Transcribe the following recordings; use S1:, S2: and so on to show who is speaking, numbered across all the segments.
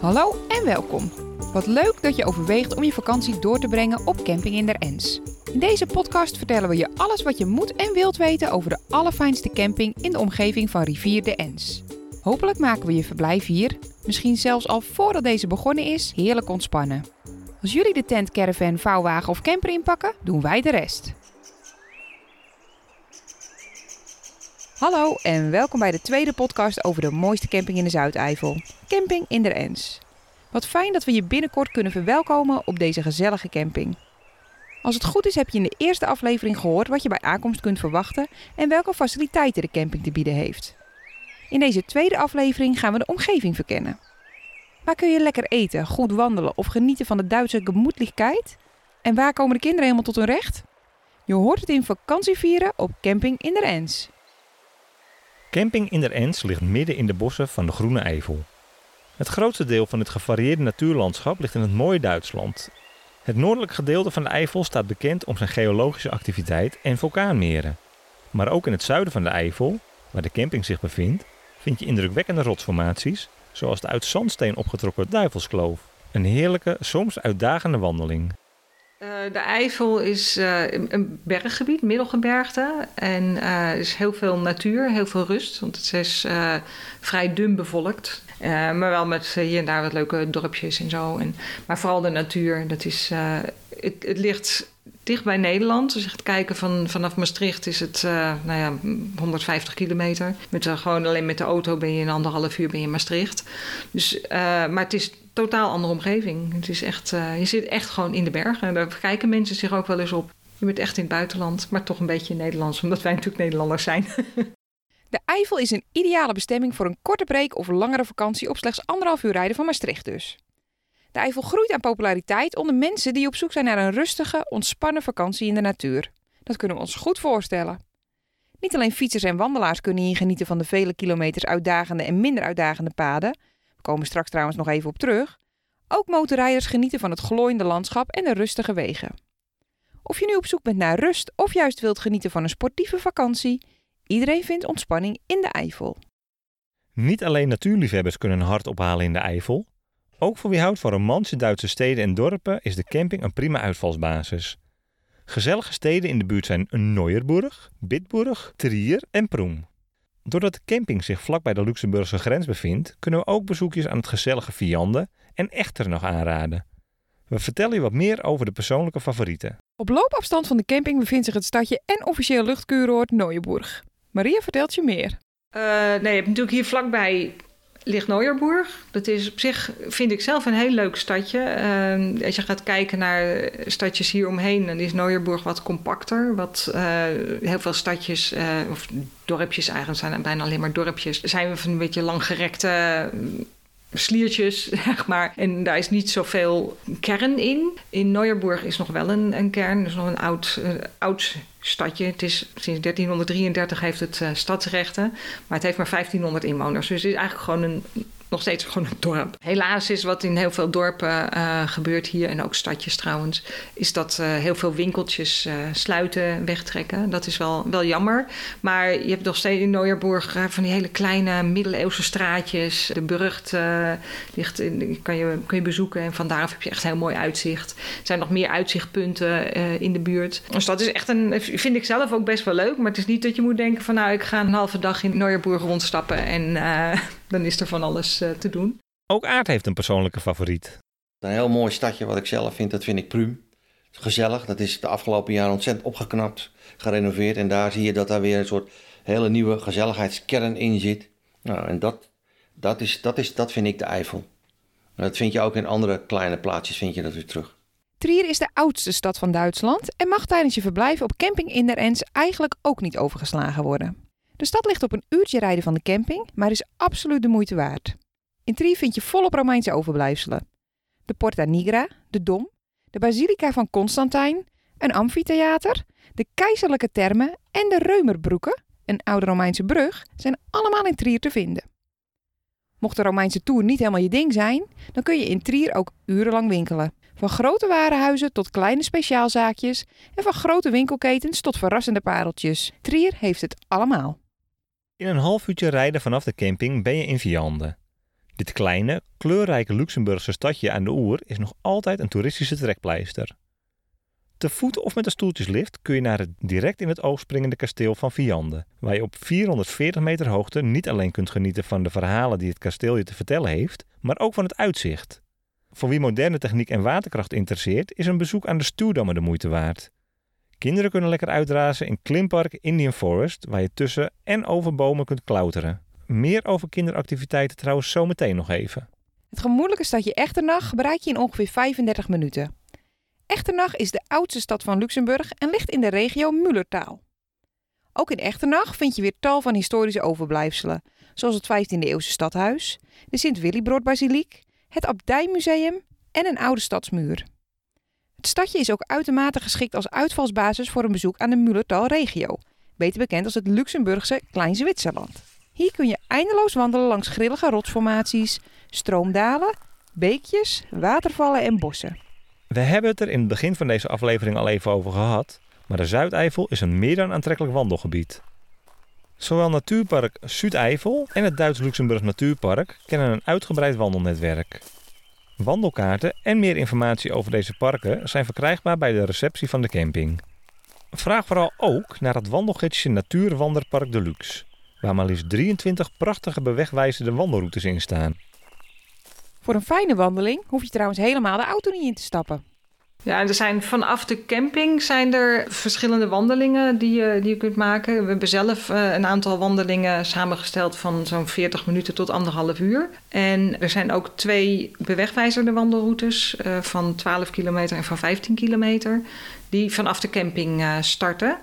S1: Hallo en welkom. Wat leuk dat je overweegt om je vakantie door te brengen op Camping in der Ens. In deze podcast vertellen we je alles wat je moet en wilt weten over de allerfijnste camping in de omgeving van rivier de Ens. Hopelijk maken we je verblijf hier, misschien zelfs al voordat deze begonnen is, heerlijk ontspannen. Als jullie de tent, caravan, vouwwagen of camper inpakken, doen wij de rest. Hallo en welkom bij de tweede podcast over de mooiste camping in de Zuideifel. Camping in der Ens. Wat fijn dat we je binnenkort kunnen verwelkomen op deze gezellige camping. Als het goed is heb je in de eerste aflevering gehoord wat je bij aankomst kunt verwachten en welke faciliteiten de camping te bieden heeft. In deze tweede aflevering gaan we de omgeving verkennen. Waar kun je lekker eten, goed wandelen of genieten van de Duitse gemoedelijkheid? En waar komen de kinderen helemaal tot hun recht? Je hoort het in vakantievieren op Camping in der Ens.
S2: Camping in der Ens ligt midden in de bossen van de Groene Eifel. Het grootste deel van het gevarieerde natuurlandschap ligt in het mooie Duitsland. Het noordelijke gedeelte van de Eifel staat bekend om zijn geologische activiteit en vulkaanmeren. Maar ook in het zuiden van de Eifel, waar de camping zich bevindt, vind je indrukwekkende rotsformaties, zoals de uit zandsteen opgetrokken Duivelskloof. Een heerlijke, soms uitdagende wandeling.
S3: Uh, de Eifel is uh, een berggebied, middelgebergte. En er is heel veel natuur, heel veel rust. Want het is vrij dun bevolkt. maar wel met hier en daar wat leuke dorpjes en zo. En, maar vooral de natuur. Dat is, het, het, ligt dicht bij Nederland. Je gaat kijken van, vanaf Maastricht is het nou ja, 150 kilometer. Met, gewoon alleen met de auto ben je in anderhalf uur ben je in Maastricht. Dus, maar het is totaal andere omgeving. Het is echt, uh, je zit echt gewoon in de bergen. Daar kijken mensen zich ook wel eens op. Je bent echt in het buitenland, maar toch een beetje Nederlands, omdat wij natuurlijk Nederlanders zijn.
S1: De Eifel is een ideale bestemming voor een korte break of langere vakantie op slechts anderhalf uur rijden van Maastricht dus. De Eifel groeit aan populariteit onder mensen die op zoek zijn naar een rustige, ontspannen vakantie in de natuur. Dat kunnen we ons goed voorstellen. Niet alleen fietsers en wandelaars kunnen hier genieten van de vele kilometers uitdagende en minder uitdagende paden, komen straks trouwens nog even op terug. Ook motorrijders genieten van het glooiende landschap en de rustige wegen. Of je nu op zoek bent naar rust of juist wilt genieten van een sportieve vakantie, iedereen vindt ontspanning in de Eifel.
S2: Niet alleen natuurliefhebbers kunnen een hart ophalen in de Eifel. Ook voor wie houdt van romantische Duitse steden en dorpen is de camping een prima uitvalsbasis. Gezellige steden in de buurt zijn Neuerburg, Bitburg, Trier en Proem. Doordat de camping zich vlak bij de Luxemburgse grens bevindt, kunnen we ook bezoekjes aan het gezellige Viande en Echter nog aanraden. We vertellen je wat meer over de persoonlijke favorieten.
S1: Op loopafstand van de camping bevindt zich het stadje en officieel luchtkuuroord Nooienburg. Maria vertelt je meer.
S3: Uh, nee, je hebt natuurlijk hier vlakbij ligt Nooierburg. Dat is op zich, vind ik zelf, een heel leuk stadje. Uh, als je gaat kijken naar stadjes hier omheen, dan is Nooierburg wat compacter. Wat, uh, heel veel stadjes, uh, of dorpjes eigenlijk, zijn bijna alleen maar dorpjes. Zijn we van een beetje langgerekte sliertjes, zeg maar. En daar is niet zoveel kern in. In Neuerburg is nog wel een, een kern. Dus nog een oud, uh, oud stadje. Het is, sinds 1333 heeft het uh, stadsrechten. Maar het heeft maar 1500 inwoners. Dus het is eigenlijk gewoon een nog steeds gewoon een dorp. Helaas is wat in heel veel dorpen uh, gebeurt hier, en ook stadjes trouwens, is dat uh, heel veel winkeltjes uh, sluiten, wegtrekken. Dat is wel, wel jammer. Maar je hebt nog steeds in Nooierburg van die hele kleine middeleeuwse straatjes. De Burgt ligt in, kan, je, kan je bezoeken en vandaar heb je echt heel mooi uitzicht. Er zijn nog meer uitzichtpunten in de buurt. Dus dat is echt een, vind ik zelf ook best wel leuk. Maar het is niet dat je moet denken van nou, ik ga een halve dag in Nooierburg rondstappen en dan is er van alles uh, te doen.
S2: Ook Aard heeft een persoonlijke favoriet.
S4: Een heel mooi stadje wat ik zelf vind, dat vind ik Prum. Gezellig, dat is de afgelopen jaren ontzettend opgeknapt, gerenoveerd. En daar zie je dat daar weer een soort hele nieuwe gezelligheidskern in zit. Nou, en dat, dat, is, dat, is, dat vind ik de Eifel. En dat vind je ook in andere kleine plaatsjes, vind je dat weer terug.
S1: Trier is de oudste stad van Duitsland en mag tijdens je verblijf op camping in der Ens eigenlijk ook niet overgeslagen worden. De stad ligt op een uurtje rijden van de camping, maar is absoluut de moeite waard. In Trier vind je volop Romeinse overblijfselen. De Porta Nigra, de Dom, de Basilica van Constantijn, een amfitheater, de keizerlijke termen en de Reumerbroeken, een oude Romeinse brug, zijn allemaal in Trier te vinden. Mocht de Romeinse tour niet helemaal je ding zijn, dan kun je in Trier ook urenlang winkelen. Van grote warenhuizen tot kleine speciaalzaakjes en van grote winkelketens tot verrassende pareltjes. Trier heeft het allemaal.
S2: In een half uurtje rijden vanaf de camping ben je in Viande. Dit kleine, kleurrijke Luxemburgse stadje aan de Oer is nog altijd een toeristische trekpleister. Te voet of met een stoeltjeslift kun je naar het direct in het oog springende kasteel van Viande, waar je op 440 meter hoogte niet alleen kunt genieten van de verhalen die het kasteel je te vertellen heeft, maar ook van het uitzicht. Voor wie moderne techniek en waterkracht interesseert, is een bezoek aan de Stuwdammen de moeite waard. Kinderen kunnen lekker uitrazen in Klimpark Indian Forest, waar je tussen en over bomen kunt klauteren. Meer over kinderactiviteiten trouwens zometeen nog even.
S1: Het gemoedelijke stadje Echternach bereik je in ongeveer 35 minuten. Echternach is de oudste stad van Luxemburg en ligt in de regio Mullertaal. Ook in Echternach vind je weer tal van historische overblijfselen, zoals het 15e-eeuwse stadhuis, de Sint-Willibroord-basiliek, het Abdijmuseum en een oude stadsmuur. Het stadje is ook uitermate geschikt als uitvalsbasis voor een bezoek aan de Mullertal-regio, beter bekend als het Luxemburgse Klein-Zwitserland. Hier kun je eindeloos wandelen langs grillige rotsformaties, stroomdalen, beekjes, watervallen en bossen.
S2: We hebben het er in het begin van deze aflevering al even over gehad, maar de Zuideifel is een meer dan aantrekkelijk wandelgebied. Zowel Natuurpark Zuideifel en het Duits-Luxemburg Natuurpark kennen een uitgebreid wandelnetwerk. Wandelkaarten en meer informatie over deze parken zijn verkrijgbaar bij de receptie van de camping. Vraag vooral ook naar het wandelgidsje Natuurwanderpark Deluxe, waar maar liefst 23 prachtige bewegwijzende wandelroutes in staan.
S1: Voor een fijne wandeling hoef je trouwens helemaal de auto niet in te stappen.
S3: Ja, er zijn vanaf de camping zijn er verschillende wandelingen die je, die je kunt maken. We hebben zelf uh, een aantal wandelingen samengesteld van zo'n 40 minuten tot anderhalf uur. En er zijn ook twee bewegwijzerde wandelroutes uh, van 12 kilometer en van 15 kilometer, die vanaf de camping uh, starten.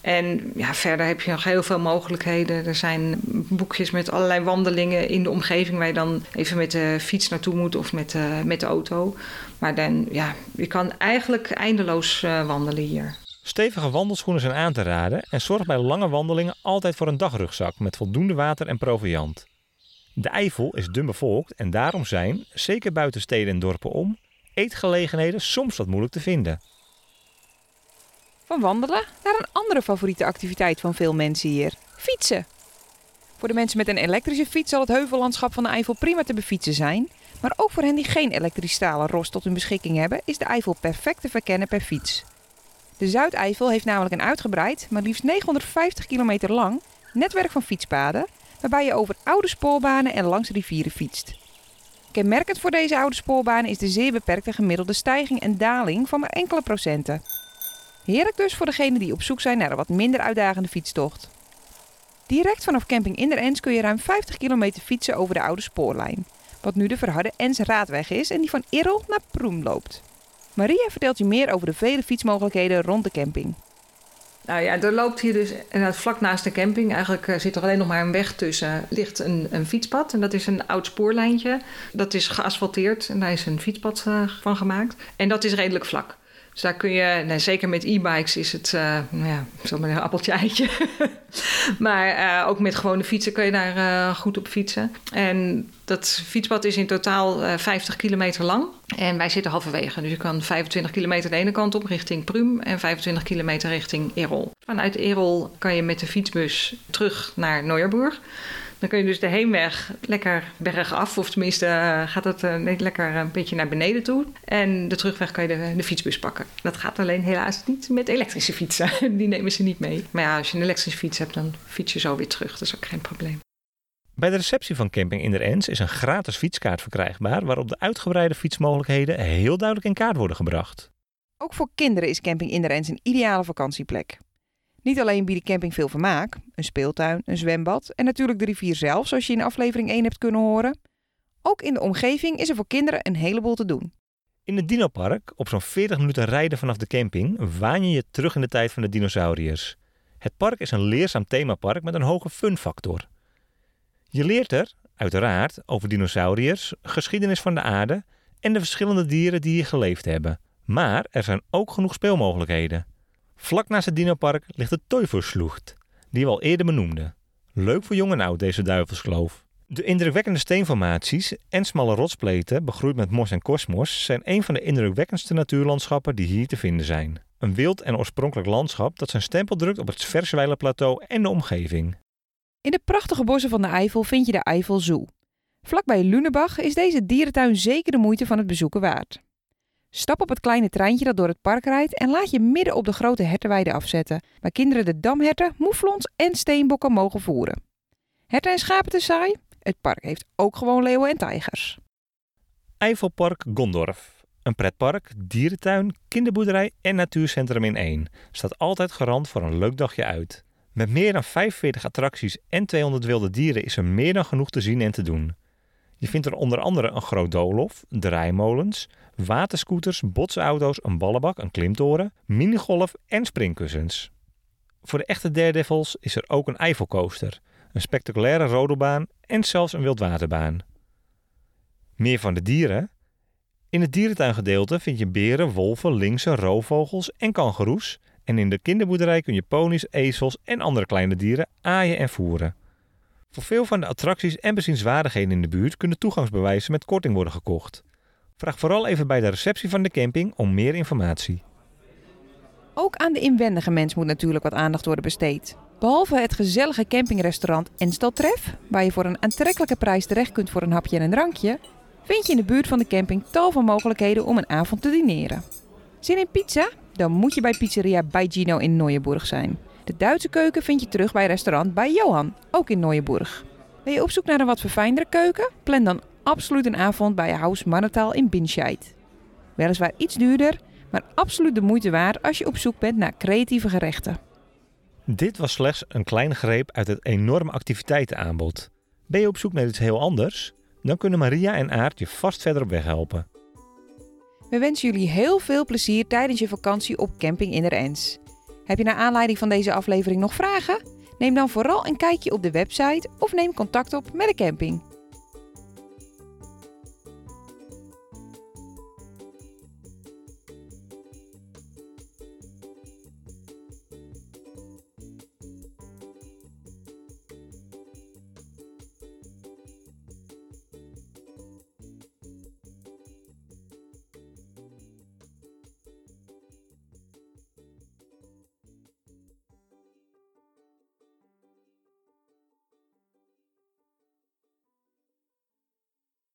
S3: En ja, verder heb je nog heel veel mogelijkheden. Er zijn boekjes met allerlei wandelingen in de omgeving waar je dan even met de fiets naartoe moet of met, uh, met de auto. Maar dan, ja, je kan eigenlijk eindeloos uh, wandelen hier.
S2: Stevige wandelschoenen zijn aan te raden en zorg bij lange wandelingen altijd voor een dagrugzak met voldoende water en proviand. De Eifel is dun bevolkt en daarom zijn, zeker buiten steden en dorpen om, eetgelegenheden soms wat moeilijk te vinden.
S1: Van wandelen naar een andere favoriete activiteit van veel mensen hier: fietsen. Voor de mensen met een elektrische fiets zal het heuvellandschap van de Eifel prima te befietsen zijn. Maar ook voor hen die geen elektrisch stalen ros tot hun beschikking hebben, is de Eifel perfect te verkennen per fiets. De Zuideifel heeft namelijk een uitgebreid, maar liefst 950 kilometer lang, netwerk van fietspaden, waarbij je over oude spoorbanen en langs rivieren fietst. Kenmerkend voor deze oude spoorbanen is de zeer beperkte gemiddelde stijging en daling van maar enkele procenten. Heerlijk dus voor degenen die op zoek zijn naar een wat minder uitdagende fietstocht. Direct vanaf camping Inderens kun je ruim 50 kilometer fietsen over de oude spoorlijn. Wat nu de verharde Ens-raadweg is en die van Irrel naar Proem loopt. Maria vertelt je meer over de vele fietsmogelijkheden rond de camping.
S3: Nou ja, er loopt hier dus vlak naast de camping, eigenlijk uh, zit er alleen nog maar een weg tussen, ligt een, een, fietspad. En dat is een oud spoorlijntje. Dat is geasfalteerd en daar is een fietspad uh, van gemaakt. En dat is redelijk vlak. Dus daar kun je, nou, zeker met e-bikes is het, uh, nou ja, zomaar een appeltje eitje. maar uh, ook met gewone fietsen kun je daar uh, goed op fietsen. En dat fietspad is in totaal 50 kilometer lang. En wij zitten halverwege. Dus je kan 25 kilometer de ene kant op richting Prum en 25 kilometer richting Erol. Vanuit Erol kan je met de fietsbus terug naar Neuerburg. Dan kun je dus de heenweg lekker bergaf, of tenminste uh, gaat het uh, lekker een beetje naar beneden toe. En de terugweg kan je de, de, fietsbus pakken. Dat gaat alleen helaas niet met elektrische fietsen. Die nemen ze niet mee. Maar ja, als je een elektrische fiets hebt, dan fiets je zo weer terug. Dat is ook geen probleem.
S2: Bij de receptie van Camping in der Ens is een gratis fietskaart verkrijgbaar waarop de uitgebreide fietsmogelijkheden heel duidelijk in kaart worden gebracht.
S1: Ook voor kinderen is Camping in der Ens een ideale vakantieplek. Niet alleen biedt de camping veel vermaak, een speeltuin, een zwembad en natuurlijk de rivier zelf, zoals je in aflevering 1 hebt kunnen horen. Ook in de omgeving is er voor kinderen een heleboel te doen.
S2: In het dinopark, op zo'n 40 minuten rijden vanaf de camping, waan je je terug in de tijd van de dinosauriërs. Het park is een leerzaam themapark met een hoge funfactor. Je leert er, uiteraard, over dinosauriërs, geschiedenis van de aarde en de verschillende dieren die hier geleefd hebben. Maar er zijn ook genoeg speelmogelijkheden. Vlak naast het dinopark ligt de Teufelslucht, die we al eerder benoemden. Leuk voor jong en oud deze duivelskloof. De indrukwekkende steenformaties en smalle rotspleten, begroeid met mos en kosmos, zijn een van de indrukwekkendste natuurlandschappen die hier te vinden zijn. Een wild en oorspronkelijk landschap dat zijn stempel drukt op het Verswijler plateau en de omgeving.
S1: In de prachtige bossen van de Eifel vind je de Eifel Zoo. Vlakbij Lunebach is deze dierentuin zeker de moeite van het bezoeken waard. Stap op het kleine treintje dat door het park rijdt en laat je midden op de grote hertenweide afzetten, waar kinderen de damherten, moeflons en steenbokken mogen voeren. Herten en schapen te saai? Het park heeft ook gewoon leeuwen en tijgers.
S2: Eifelpark Gondorf. Een pretpark, dierentuin, kinderboerderij en natuurcentrum in één. Staat altijd garant voor een leuk dagje uit. Met meer dan 45 attracties en 200 wilde dieren is er meer dan genoeg te zien en te doen. Je vindt er onder andere een groot doolhof, draaimolens, waterscooters, botsauto's, een ballenbak, een klimtoren, minigolf en springkussens. Voor de echte daredevils is er ook een Eifelcoaster, een spectaculaire rodelbaan en zelfs een wildwaterbaan. Meer van de dieren? In het dierentuingedeelte vind je beren, wolven, linksen, roofvogels en kangoeroes. En in de kinderboerderij kun je ponies, ezels en andere kleine dieren aaien en voeren. Voor veel van de attracties en bezienswaardigheden in de buurt kunnen toegangsbewijzen met korting worden gekocht. Vraag vooral even bij de receptie van de camping om meer informatie.
S1: Ook aan de inwendige mens moet natuurlijk wat aandacht worden besteed. Behalve het gezellige campingrestaurant Enstaltref, waar je voor een aantrekkelijke prijs terecht kunt voor een hapje en een drankje, vind je in de buurt van de camping tal van mogelijkheden om een avond te dineren. Zin in pizza? Dan moet je bij pizzeria bij Gino in Nooienburg zijn. De Duitse keuken vind je terug bij restaurant bij Johan, ook in Nooienburg. Ben je op zoek naar een wat verfijndere keuken? Plan dan absoluut een avond bij Haus Mannetaal in Binscheid. Weliswaar iets duurder, maar absoluut de moeite waard als je op zoek bent naar creatieve gerechten.
S2: Dit was slechts een kleine greep uit het enorme activiteitenaanbod. Ben je op zoek naar iets heel anders? Dan kunnen Maria en Aart je vast verder op weg helpen.
S1: We wensen jullie heel veel plezier tijdens je vakantie op camping in der Ens. Heb je naar aanleiding van deze aflevering nog vragen? Neem dan vooral een kijkje op de website of neem contact op met de camping.